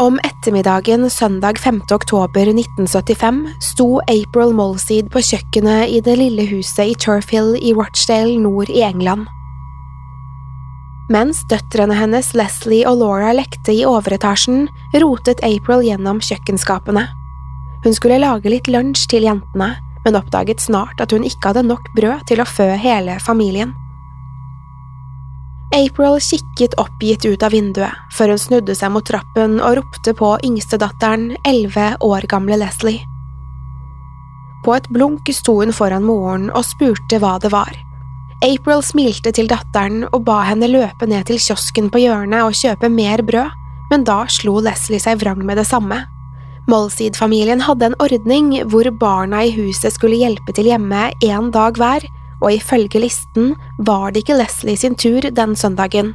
Om ettermiddagen søndag 5. oktober 1975 sto April Molseed på kjøkkenet i det lille huset i Turf Hill i Rochdale nord i England. Mens døtrene hennes Leslie og Laura lekte i overetasjen, rotet April gjennom kjøkkenskapene. Hun skulle lage litt lunsj til jentene, men oppdaget snart at hun ikke hadde nok brød til å fø hele familien. April kikket oppgitt ut av vinduet før hun snudde seg mot trappen og ropte på yngstedatteren, elleve år gamle Leslie. På et blunk sto hun foran moren og spurte hva det var. April smilte til datteren og ba henne løpe ned til kiosken på hjørnet og kjøpe mer brød, men da slo Leslie seg vrang med det samme. Molseed-familien hadde en ordning hvor barna i huset skulle hjelpe til hjemme én dag hver, og ifølge listen var det ikke Leslie sin tur den søndagen.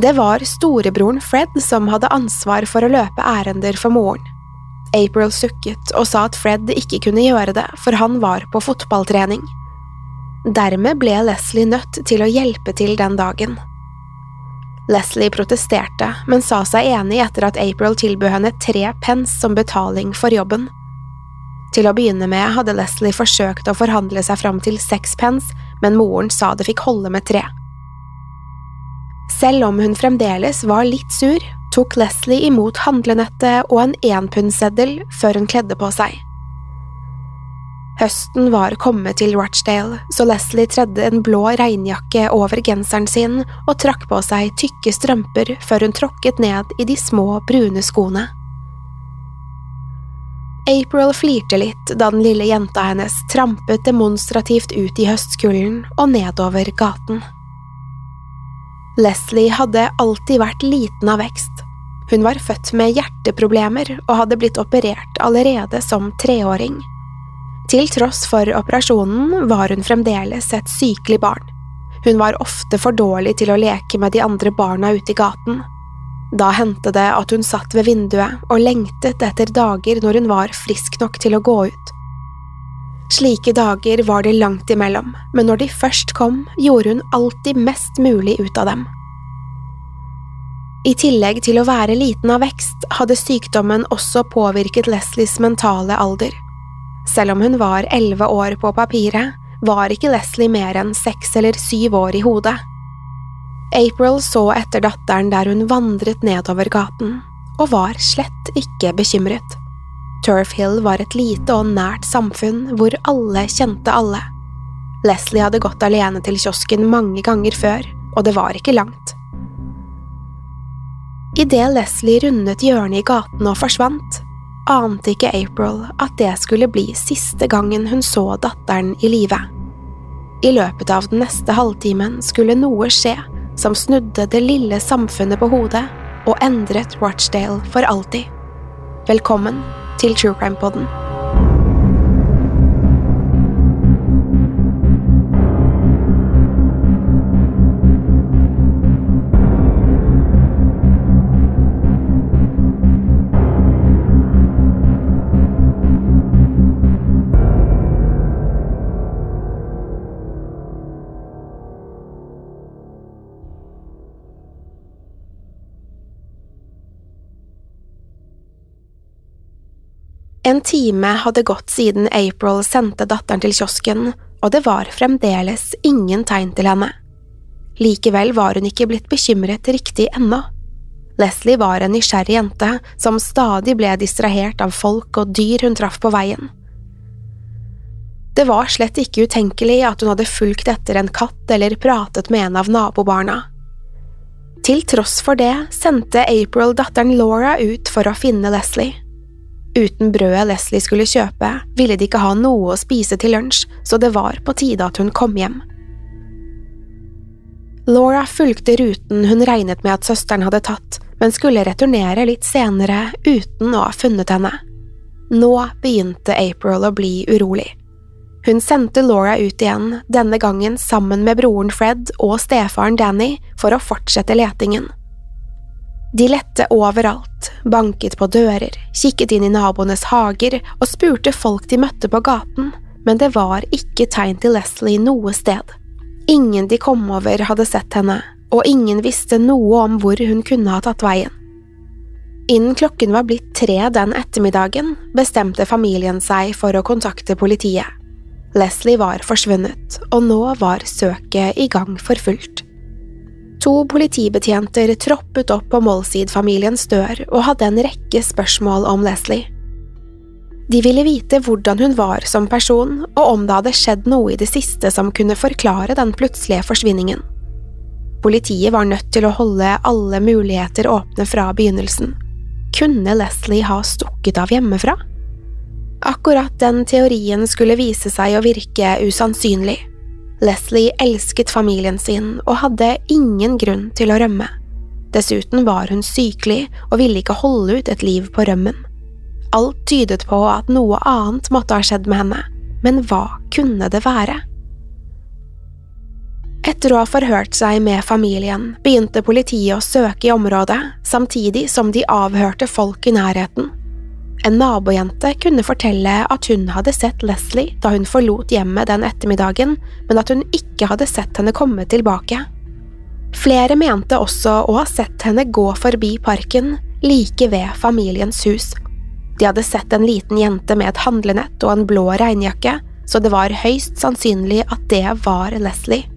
Det var storebroren Fred som hadde ansvar for å løpe ærender for moren. April sukket og sa at Fred ikke kunne gjøre det, for han var på fotballtrening. Dermed ble Leslie nødt til å hjelpe til den dagen. Leslie protesterte, men sa seg enig etter at April tilbød henne tre pence som betaling for jobben. Til å begynne med hadde Leslie forsøkt å forhandle seg fram til seks pence, men moren sa det fikk holde med tre. Selv om hun fremdeles var litt sur, tok Leslie imot handlenettet og en énpundseddel før hun kledde på seg. Høsten var kommet til Rochdale, så Leslie tredde en blå regnjakke over genseren sin og trakk på seg tykke strømper før hun tråkket ned i de små, brune skoene. April flirte litt da den lille jenta hennes trampet demonstrativt ut i høstkulden og nedover gaten. Leslie hadde alltid vært liten av vekst. Hun var født med hjerteproblemer og hadde blitt operert allerede som treåring. Til tross for operasjonen var hun fremdeles et sykelig barn. Hun var ofte for dårlig til å leke med de andre barna ute i gaten. Da hendte det at hun satt ved vinduet og lengtet etter dager når hun var frisk nok til å gå ut. Slike dager var det langt imellom, men når de først kom, gjorde hun alltid mest mulig ut av dem. I tillegg til å være liten av vekst, hadde sykdommen også påvirket Leslies mentale alder. Selv om hun var elleve år på papiret, var ikke Leslie mer enn seks eller syv år i hodet. April så etter datteren der hun vandret nedover gaten, og var slett ikke bekymret. Turf Hill var et lite og nært samfunn hvor alle kjente alle. Leslie hadde gått alene til kiosken mange ganger før, og det var ikke langt. Idet Leslie rundet hjørnet i gaten og forsvant, ante ikke April at det skulle bli siste gangen hun så datteren i live. I løpet av den neste halvtimen skulle noe skje som snudde det lille samfunnet på hodet og endret Rochdale for alltid. Velkommen til True Crime Podden. En time hadde gått siden April sendte datteren til kiosken, og det var fremdeles ingen tegn til henne. Likevel var hun ikke blitt bekymret riktig ennå. Leslie var en nysgjerrig jente som stadig ble distrahert av folk og dyr hun traff på veien. Det var slett ikke utenkelig at hun hadde fulgt etter en katt eller pratet med en av nabobarna. Til tross for det sendte April datteren Laura ut for å finne Leslie. Uten brødet Leslie skulle kjøpe, ville de ikke ha noe å spise til lunsj, så det var på tide at hun kom hjem. Laura fulgte ruten hun regnet med at søsteren hadde tatt, men skulle returnere litt senere uten å ha funnet henne. Nå begynte April å bli urolig. Hun sendte Laura ut igjen, denne gangen sammen med broren Fred og stefaren Danny, for å fortsette letingen. De lette overalt, banket på dører, kikket inn i naboenes hager og spurte folk de møtte på gaten, men det var ikke tegn til Leslie noe sted. Ingen de kom over hadde sett henne, og ingen visste noe om hvor hun kunne ha tatt veien. Innen klokken var blitt tre den ettermiddagen, bestemte familien seg for å kontakte politiet. Leslie var forsvunnet, og nå var søket i gang for fullt. To politibetjenter troppet opp på Molsid-familiens dør og hadde en rekke spørsmål om Leslie. De ville vite hvordan hun var som person, og om det hadde skjedd noe i det siste som kunne forklare den plutselige forsvinningen. Politiet var nødt til å holde alle muligheter åpne fra begynnelsen. Kunne Leslie ha stukket av hjemmefra? Akkurat den teorien skulle vise seg å virke usannsynlig. Leslie elsket familien sin og hadde ingen grunn til å rømme. Dessuten var hun sykelig og ville ikke holde ut et liv på rømmen. Alt tydet på at noe annet måtte ha skjedd med henne, men hva kunne det være? Etter å ha forhørt seg med familien, begynte politiet å søke i området, samtidig som de avhørte folk i nærheten. En nabojente kunne fortelle at hun hadde sett Leslie da hun forlot hjemmet den ettermiddagen, men at hun ikke hadde sett henne komme tilbake. Flere mente også å ha sett henne gå forbi parken, like ved familiens hus. De hadde sett en liten jente med et handlenett og en blå regnjakke, så det var høyst sannsynlig at det var Leslie.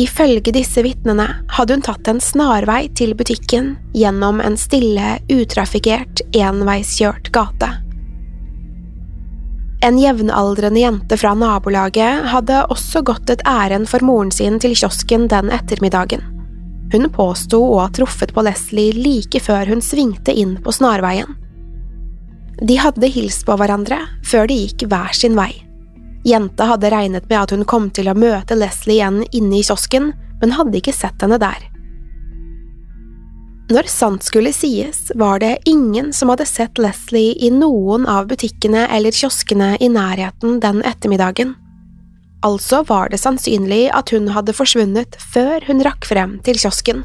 Ifølge disse vitnene hadde hun tatt en snarvei til butikken gjennom en stille, utrafikkert, enveiskjørt gate. En jevnaldrende jente fra nabolaget hadde også gått et ærend for moren sin til kiosken den ettermiddagen. Hun påsto å ha truffet på Leslie like før hun svingte inn på snarveien. De hadde hilst på hverandre før de gikk hver sin vei. Jenta hadde regnet med at hun kom til å møte Leslie igjen inne i kiosken, men hadde ikke sett henne der. Når sant skulle sies, var det ingen som hadde sett Leslie i noen av butikkene eller kioskene i nærheten den ettermiddagen. Altså var det sannsynlig at hun hadde forsvunnet før hun rakk frem til kiosken.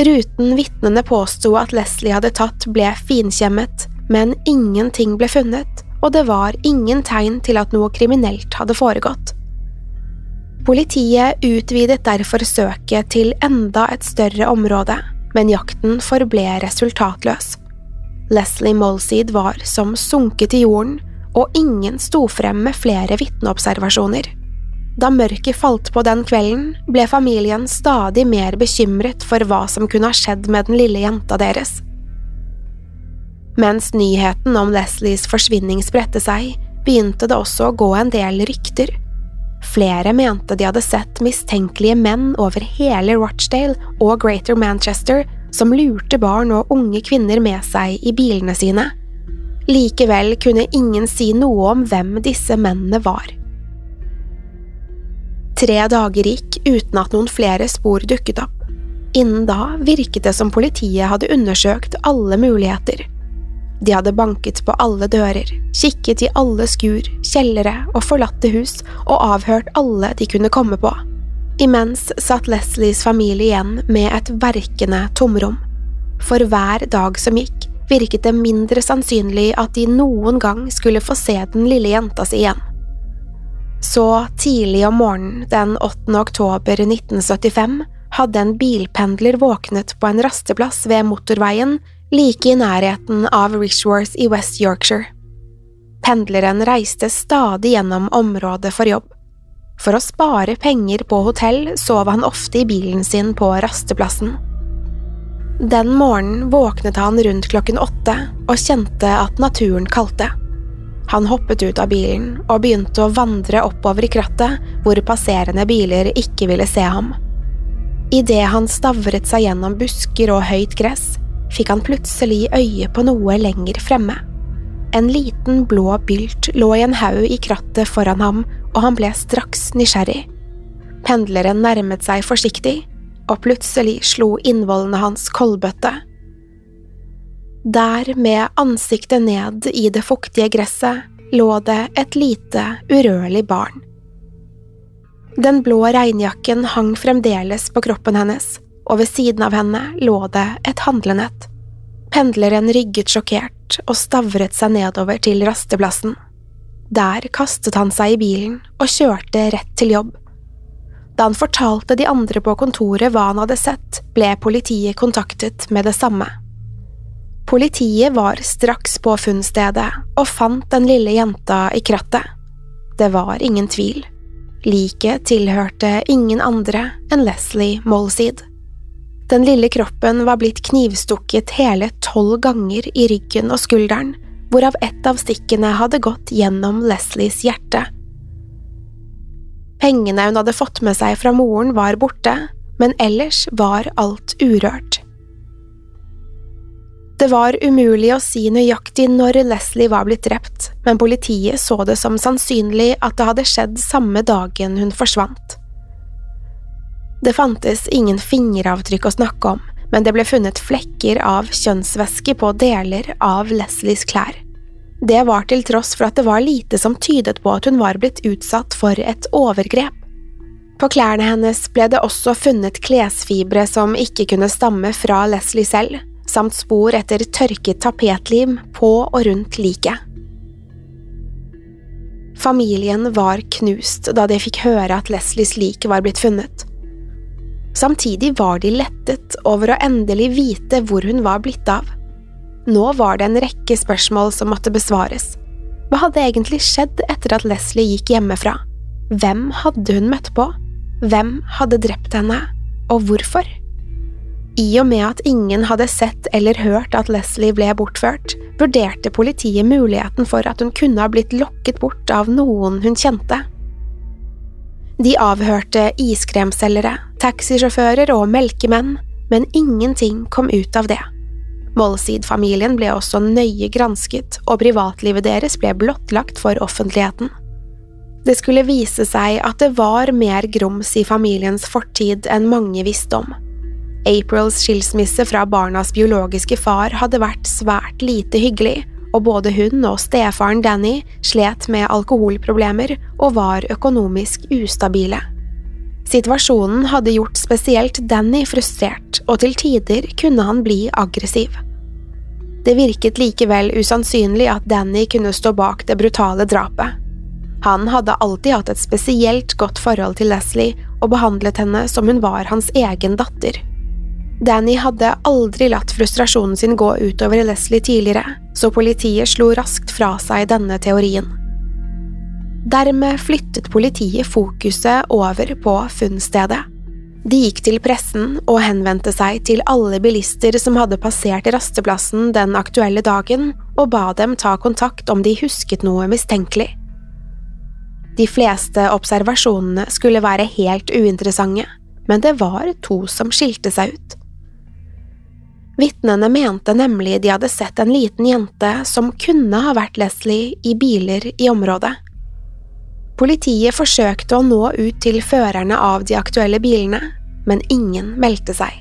Ruten vitnene påsto at Leslie hadde tatt, ble finkjemmet, men ingenting ble funnet, og det var ingen tegn til at noe kriminelt hadde foregått. Politiet utvidet derfor søket til enda et større område, men jakten forble resultatløs. Leslie Molseed var som sunket i jorden, og ingen sto frem med flere vitneobservasjoner. Da mørket falt på den kvelden, ble familien stadig mer bekymret for hva som kunne ha skjedd med den lille jenta deres. Mens nyheten om Leslies forsvinning spredte seg, begynte det også å gå en del rykter. Flere mente de hadde sett mistenkelige menn over hele Rochdale og Greater Manchester som lurte barn og unge kvinner med seg i bilene sine. Likevel kunne ingen si noe om hvem disse mennene var. Tre dager gikk uten at noen flere spor dukket opp. Innen da virket det som politiet hadde undersøkt alle muligheter. De hadde banket på alle dører, kikket i alle skur, kjellere og forlatte hus og avhørt alle de kunne komme på. Imens satt Leslies familie igjen med et verkende tomrom. For hver dag som gikk, virket det mindre sannsynlig at de noen gang skulle få se den lille jenta si igjen. Så tidlig om morgenen den 8. oktober 1975 hadde en bilpendler våknet på en rasteplass ved motorveien like i nærheten av Richworth i West Yorkshire. Pendleren reiste stadig gjennom området for jobb. For å spare penger på hotell sov han ofte i bilen sin på rasteplassen. Den morgenen våknet han rundt klokken åtte og kjente at naturen kalte. Han hoppet ut av bilen og begynte å vandre oppover i krattet hvor passerende biler ikke ville se ham. Idet han stavret seg gjennom busker og høyt gress, fikk han plutselig øye på noe lenger fremme. En liten blå bylt lå i en haug i krattet foran ham, og han ble straks nysgjerrig. Pendleren nærmet seg forsiktig, og plutselig slo innvollene hans kolbøtte. Der, med ansiktet ned i det fuktige gresset, lå det et lite, urørlig barn. Den blå regnjakken hang fremdeles på kroppen hennes, og ved siden av henne lå det et handlenett. Pendleren rygget sjokkert og stavret seg nedover til rasteplassen. Der kastet han seg i bilen og kjørte rett til jobb. Da han fortalte de andre på kontoret hva han hadde sett, ble politiet kontaktet med det samme. Politiet var straks på funnstedet og fant den lille jenta i krattet. Det var ingen tvil. Liket tilhørte ingen andre enn Leslie Molseed. Den lille kroppen var blitt knivstukket hele tolv ganger i ryggen og skulderen, hvorav ett av stikkene hadde gått gjennom Leslies hjerte. Pengene hun hadde fått med seg fra moren var borte, men ellers var alt urørt. Det var umulig å si nøyaktig når Leslie var blitt drept, men politiet så det som sannsynlig at det hadde skjedd samme dagen hun forsvant. Det fantes ingen fingeravtrykk å snakke om, men det ble funnet flekker av kjønnsvæske på deler av Leslies klær. Det var til tross for at det var lite som tydet på at hun var blitt utsatt for et overgrep. På klærne hennes ble det også funnet klesfibre som ikke kunne stamme fra Leslie selv, samt spor etter tørket tapetlim på og rundt liket. Familien var knust da de fikk høre at Leslies lik var blitt funnet. Samtidig var de lettet over å endelig vite hvor hun var blitt av. Nå var det en rekke spørsmål som måtte besvares. Hva hadde egentlig skjedd etter at Leslie gikk hjemmefra? Hvem hadde hun møtt på? Hvem hadde drept henne, og hvorfor? I og med at ingen hadde sett eller hørt at Leslie ble bortført, vurderte politiet muligheten for at hun kunne ha blitt lokket bort av noen hun kjente. De avhørte iskremselgere, taxisjåfører og melkemenn, men ingenting kom ut av det. Molsid-familien ble også nøye gransket, og privatlivet deres ble blottlagt for offentligheten. Det skulle vise seg at det var mer grums i familiens fortid enn mange visste om. Aprils skilsmisse fra barnas biologiske far hadde vært svært lite hyggelig, og både hun og stefaren Danny slet med alkoholproblemer og var økonomisk ustabile. Situasjonen hadde gjort spesielt Danny frustrert, og til tider kunne han bli aggressiv. Det virket likevel usannsynlig at Danny kunne stå bak det brutale drapet. Han hadde alltid hatt et spesielt godt forhold til Leslie og behandlet henne som hun var hans egen datter. Danny hadde aldri latt frustrasjonen sin gå utover Leslie tidligere, så politiet slo raskt fra seg denne teorien. Dermed flyttet politiet fokuset over på funnstedet. De gikk til pressen og henvendte seg til alle bilister som hadde passert rasteplassen den aktuelle dagen, og ba dem ta kontakt om de husket noe mistenkelig. De fleste observasjonene skulle være helt uinteressante, men det var to som skilte seg ut. Vitnene mente nemlig de hadde sett en liten jente som kunne ha vært Leslie i biler i området. Politiet forsøkte å nå ut til førerne av de aktuelle bilene, men ingen meldte seg.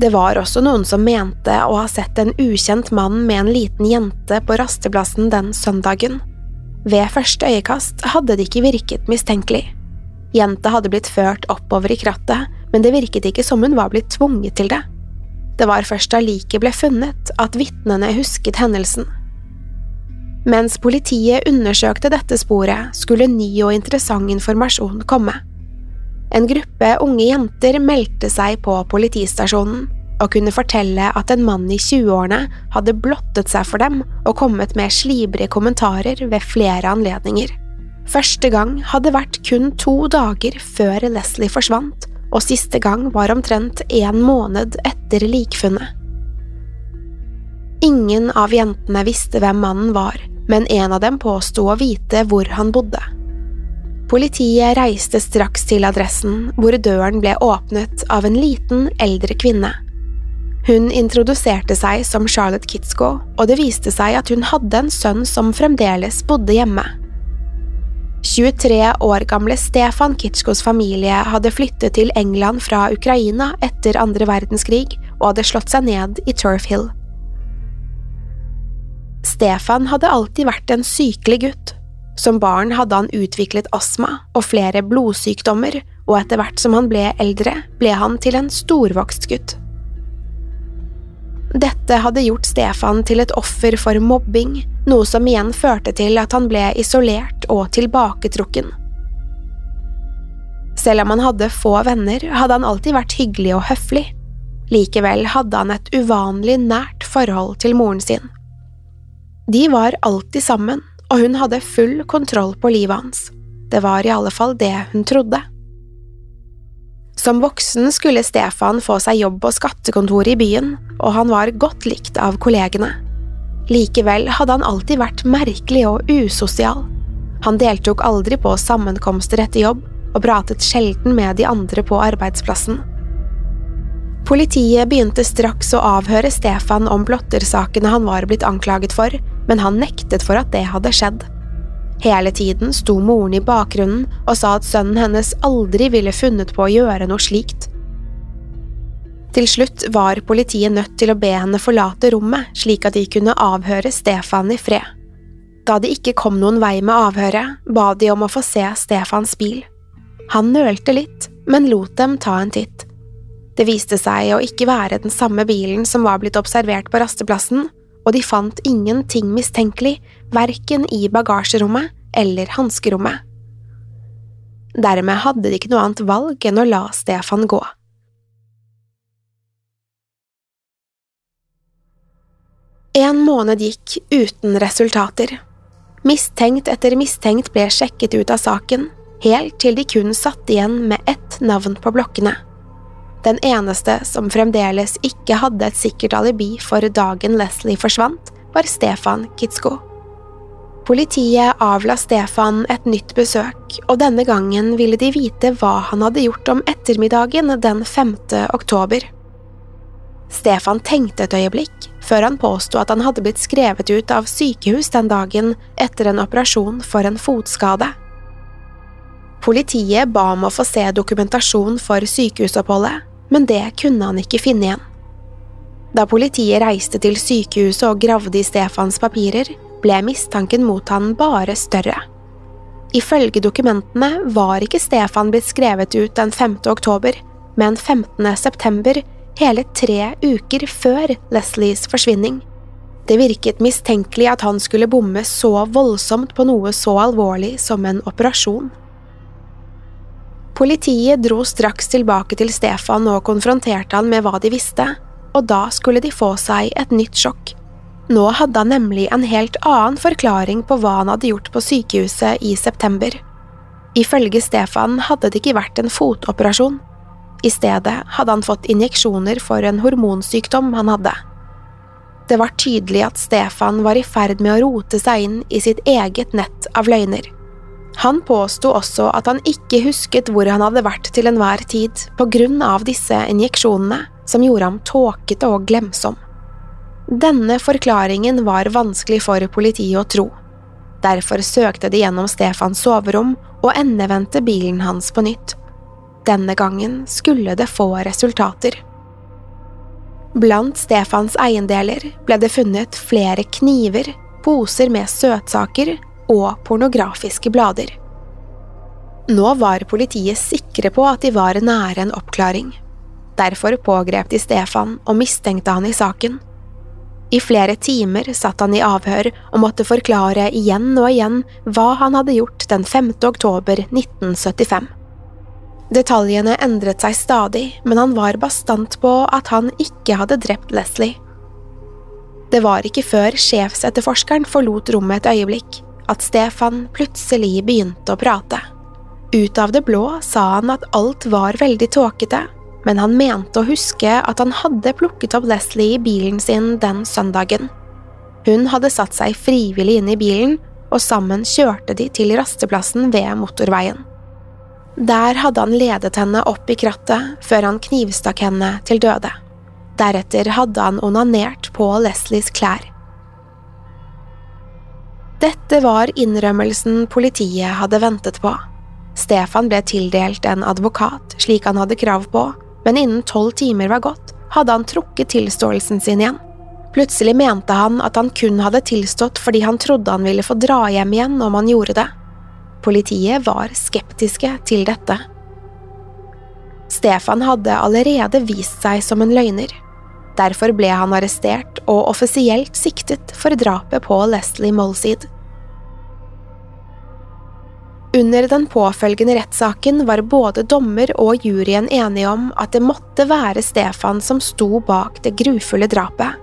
Det var også noen som mente å ha sett en ukjent mann med en liten jente på rasteplassen den søndagen. Ved første øyekast hadde det ikke virket mistenkelig. Jenta hadde blitt ført oppover i krattet, men det virket ikke som hun var blitt tvunget til det. Det var først da liket ble funnet at vitnene husket hendelsen. Mens politiet undersøkte dette sporet, skulle ny og interessant informasjon komme. En gruppe unge jenter meldte seg på politistasjonen. og kunne fortelle at en mann i 20-årene hadde blottet seg for dem og kommet med slibrige kommentarer ved flere anledninger. Første gang hadde vært kun to dager før Leslie forsvant, og siste gang var omtrent en måned etter likfunnet. Ingen av jentene visste hvem mannen var, men en av dem påsto å vite hvor han bodde. Politiet reiste straks til adressen, hvor døren ble åpnet av en liten, eldre kvinne. Hun introduserte seg som Charlotte Kitsko, og det viste seg at hun hadde en sønn som fremdeles bodde hjemme. 23 år gamle Stefan Kitskos familie hadde flyttet til England fra Ukraina etter andre verdenskrig og hadde slått seg ned i Turf Hill. Stefan hadde alltid vært en sykelig gutt, som barn hadde han utviklet astma og flere blodsykdommer, og etter hvert som han ble eldre, ble han til en storvokst gutt. Dette hadde gjort Stefan til et offer for mobbing, noe som igjen førte til at han ble isolert og tilbaketrukken. Selv om han hadde få venner, hadde han alltid vært hyggelig og høflig. Likevel hadde han et uvanlig nært forhold til moren sin. De var alltid sammen, og hun hadde full kontroll på livet hans. Det var i alle fall det hun trodde. Som voksen skulle Stefan få seg jobb på skattekontoret i byen, og han var godt likt av kollegene. Likevel hadde han alltid vært merkelig og usosial. Han deltok aldri på sammenkomster etter jobb, og pratet sjelden med de andre på arbeidsplassen. Politiet begynte straks å avhøre Stefan om blottersakene han var blitt anklaget for, men han nektet for at det hadde skjedd. Hele tiden sto moren i bakgrunnen og sa at sønnen hennes aldri ville funnet på å gjøre noe slikt. Til slutt var politiet nødt til å be henne forlate rommet slik at de kunne avhøre Stefan i fred. Da det ikke kom noen vei med avhøret, ba de om å få se Stefans bil. Han nølte litt, men lot dem ta en titt. Det viste seg å ikke være den samme bilen som var blitt observert på rasteplassen, og de fant ingenting mistenkelig, verken i bagasjerommet eller hanskerommet. Dermed hadde de ikke noe annet valg enn å la Stefan gå. En måned gikk uten resultater. Mistenkt etter mistenkt ble sjekket ut av saken, helt til de kun satt igjen med ett navn på blokkene. Den eneste som fremdeles ikke hadde et sikkert alibi for dagen Leslie forsvant, var Stefan Kitsko. Politiet avla Stefan et nytt besøk, og denne gangen ville de vite hva han hadde gjort om ettermiddagen den 5. oktober. Stefan tenkte et øyeblikk, før han påsto at han hadde blitt skrevet ut av sykehus den dagen etter en operasjon for en fotskade. Politiet ba om å få se dokumentasjon for sykehusoppholdet, men det kunne han ikke finne igjen. Da politiet reiste til sykehuset og gravde i Stefans papirer, ble mistanken mot han bare større. Ifølge dokumentene var ikke Stefan blitt skrevet ut den 5. oktober, men 15. september, hele tre uker før Leslies forsvinning. Det virket mistenkelig at han skulle bomme så voldsomt på noe så alvorlig som en operasjon. Politiet dro straks tilbake til Stefan og konfronterte han med hva de visste, og da skulle de få seg et nytt sjokk. Nå hadde han nemlig en helt annen forklaring på hva han hadde gjort på sykehuset i september. Ifølge Stefan hadde det ikke vært en fotoperasjon. I stedet hadde han fått injeksjoner for en hormonsykdom han hadde. Det var tydelig at Stefan var i ferd med å rote seg inn i sitt eget nett av løgner. Han påsto også at han ikke husket hvor han hadde vært til enhver tid på grunn av disse injeksjonene, som gjorde ham tåkete og glemsom. Denne forklaringen var vanskelig for politiet å tro. Derfor søkte de gjennom Stefans soverom og endevendte bilen hans på nytt. Denne gangen skulle det få resultater. Blant Stefans eiendeler ble det funnet flere kniver, poser med søtsaker og pornografiske blader. Nå var politiet sikre på at de var nære en oppklaring. Derfor pågrep de Stefan og mistenkte han i saken. I flere timer satt han i avhør og måtte forklare igjen og igjen hva han hadde gjort den 5. oktober 1975. Detaljene endret seg stadig, men han var bastant på at han ikke hadde drept Leslie. Det var ikke før sjefsetterforskeren forlot rommet et øyeblikk, at Stefan plutselig begynte å prate. Ut av det blå sa han at alt var veldig tåkete, men han mente å huske at han hadde plukket opp Leslie i bilen sin den søndagen. Hun hadde satt seg frivillig inn i bilen, og sammen kjørte de til rasteplassen ved motorveien. Der hadde han ledet henne opp i krattet før han knivstakk henne til døde. Deretter hadde han onanert på Leslies klær. Dette var innrømmelsen politiet hadde ventet på. Stefan ble tildelt en advokat, slik han hadde krav på, men innen tolv timer var gått, hadde han trukket tilståelsen sin igjen. Plutselig mente han at han kun hadde tilstått fordi han trodde han ville få dra hjem igjen om han gjorde det. Politiet var skeptiske til dette. Stefan hadde allerede vist seg som en løgner. Derfor ble han arrestert og offisielt siktet for drapet på Leslie Molseed. Under den påfølgende rettssaken var både dommer og juryen enige om at det måtte være Stefan som sto bak det grufulle drapet.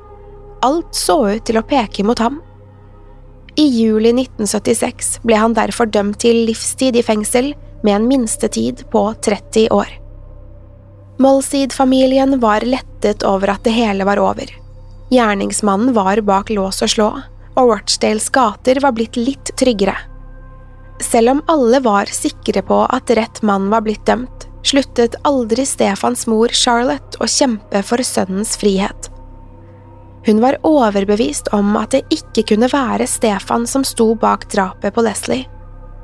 Alt så ut til å peke mot ham. I juli 1976 ble han derfor dømt til livstid i fengsel med en minstetid på 30 år. Molseed-familien var lettet over at det hele var over. Gjerningsmannen var bak lås og slå, og Rochdales gater var blitt litt tryggere. Selv om alle var sikre på at rett mann var blitt dømt, sluttet aldri Stefans mor Charlotte å kjempe for sønnens frihet. Hun var overbevist om at det ikke kunne være Stefan som sto bak drapet på Leslie.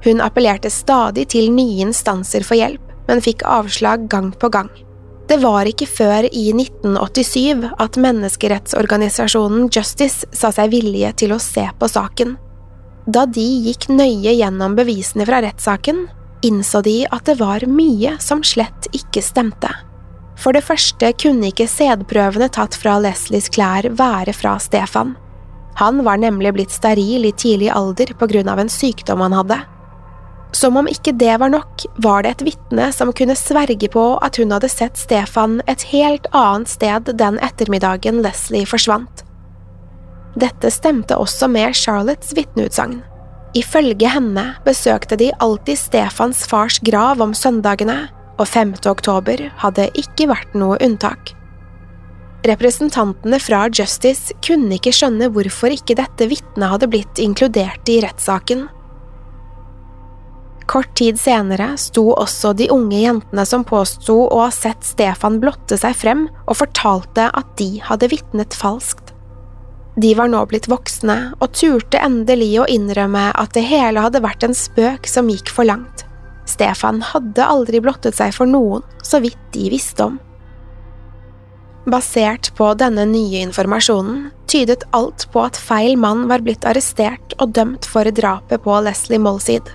Hun appellerte stadig til nye instanser for hjelp, men fikk avslag gang på gang. Det var ikke før i 1987 at menneskerettsorganisasjonen Justice sa seg villige til å se på saken. Da de gikk nøye gjennom bevisene fra rettssaken, innså de at det var mye som slett ikke stemte. For det første kunne ikke sædprøvene tatt fra Leslies klær være fra Stefan. Han var nemlig blitt steril i tidlig alder på grunn av en sykdom han hadde. Som om ikke det var nok, var det et vitne som kunne sverge på at hun hadde sett Stefan et helt annet sted den ettermiddagen Leslie forsvant. Dette stemte også med Charlottes vitneutsagn. Ifølge henne besøkte de alltid Stefans fars grav om søndagene, og 5. oktober hadde ikke vært noe unntak. Representantene fra Justice kunne ikke skjønne hvorfor ikke dette vitnet hadde blitt inkludert i rettssaken. Kort tid senere sto også de unge jentene som påsto å ha sett Stefan blotte seg frem og fortalte at de hadde vitnet falskt. De var nå blitt voksne og turte endelig å innrømme at det hele hadde vært en spøk som gikk for langt. Stefan hadde aldri blottet seg for noen, så vidt de visste om. Basert på denne nye informasjonen tydet alt på at feil mann var blitt arrestert og dømt for drapet på Leslie Molseed.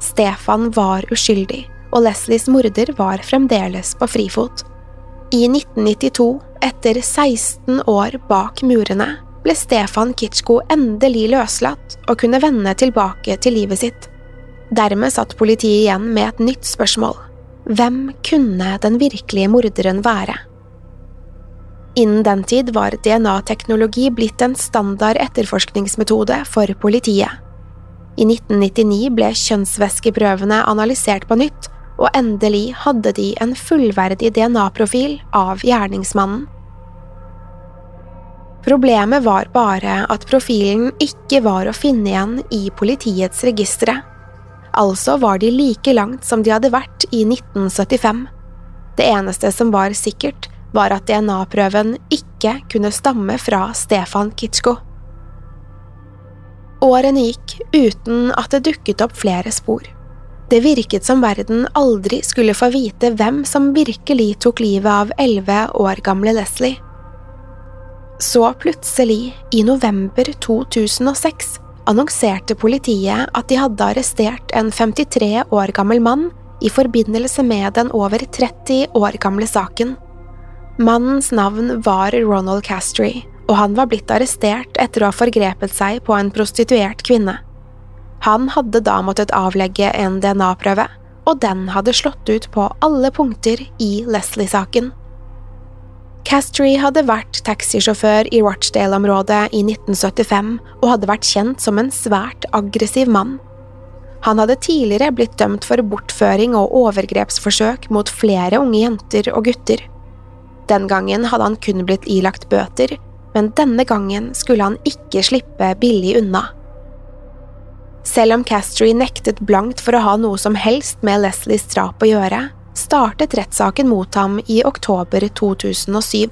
Stefan var uskyldig, og Leslies morder var fremdeles på frifot. I 1992, etter 16 år bak murene, ble Stefan Kitschko endelig løslatt og kunne vende tilbake til livet sitt. Dermed satt politiet igjen med et nytt spørsmål. Hvem kunne den virkelige morderen være? Innen den tid var DNA-teknologi blitt en standard etterforskningsmetode for politiet. I 1999 ble kjønnsvæskeprøvene analysert på nytt, og endelig hadde de en fullverdig DNA-profil av gjerningsmannen. Problemet var bare at profilen ikke var å finne igjen i politiets registre. Altså var de like langt som de hadde vært i 1975. Det eneste som var sikkert, var at DNA-prøven ikke kunne stamme fra Stefan Kitschko. Årene gikk uten at det dukket opp flere spor. Det virket som verden aldri skulle få vite hvem som virkelig tok livet av elleve år gamle Leslie. Så plutselig, i november 2006, annonserte politiet at de hadde arrestert en 53 år gammel mann i forbindelse med den over 30 år gamle saken. Mannens navn var Ronald Castry, og han var blitt arrestert etter å ha forgrepet seg på en prostituert kvinne. Han hadde da måttet avlegge en DNA-prøve, og den hadde slått ut på alle punkter i Leslie-saken. Castry hadde vært taxisjåfør i Rochdale-området i 1975 og hadde vært kjent som en svært aggressiv mann. Han hadde tidligere blitt dømt for bortføring og overgrepsforsøk mot flere unge jenter og gutter. Den gangen hadde han kun blitt ilagt bøter, men denne gangen skulle han ikke slippe billig unna. Selv om Castry nektet blankt for å ha noe som helst med Leslies drap å gjøre, startet rettssaken mot ham i oktober 2007.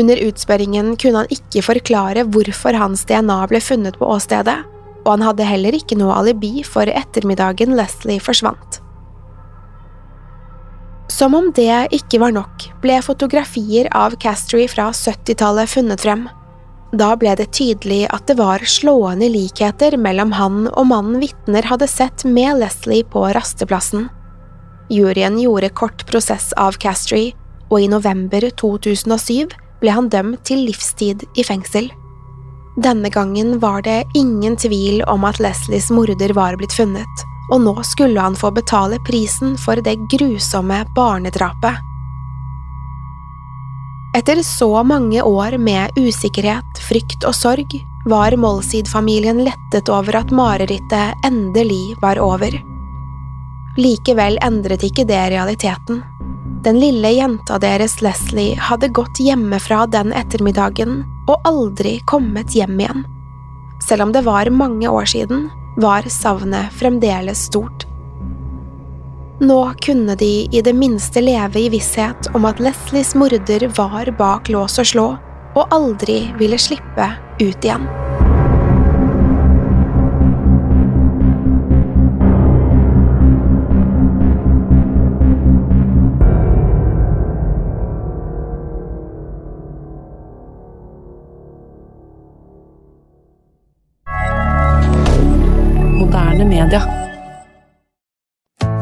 Under utspørringen kunne han ikke forklare hvorfor hans DNA ble funnet på åstedet, og han hadde heller ikke noe alibi for ettermiddagen Leslie forsvant. Som om det ikke var nok, ble fotografier av Castry fra 70-tallet funnet frem. Da ble det tydelig at det var slående likheter mellom han og mannen vitner hadde sett med Leslie på rasteplassen. Juryen gjorde kort prosess av Castry, og i november 2007 ble han dømt til livstid i fengsel. Denne gangen var det ingen tvil om at Leslies morder var blitt funnet, og nå skulle han få betale prisen for det grusomme barnedrapet. Etter så mange år med usikkerhet, frykt og sorg var Molsid-familien lettet over at marerittet endelig var over. Likevel endret ikke det realiteten. Den lille jenta deres Leslie hadde gått hjemmefra den ettermiddagen og aldri kommet hjem igjen. Selv om det var mange år siden, var savnet fremdeles stort. Nå kunne de i det minste leve i visshet om at Leslies morder var bak lås og slå, og aldri ville slippe ut igjen.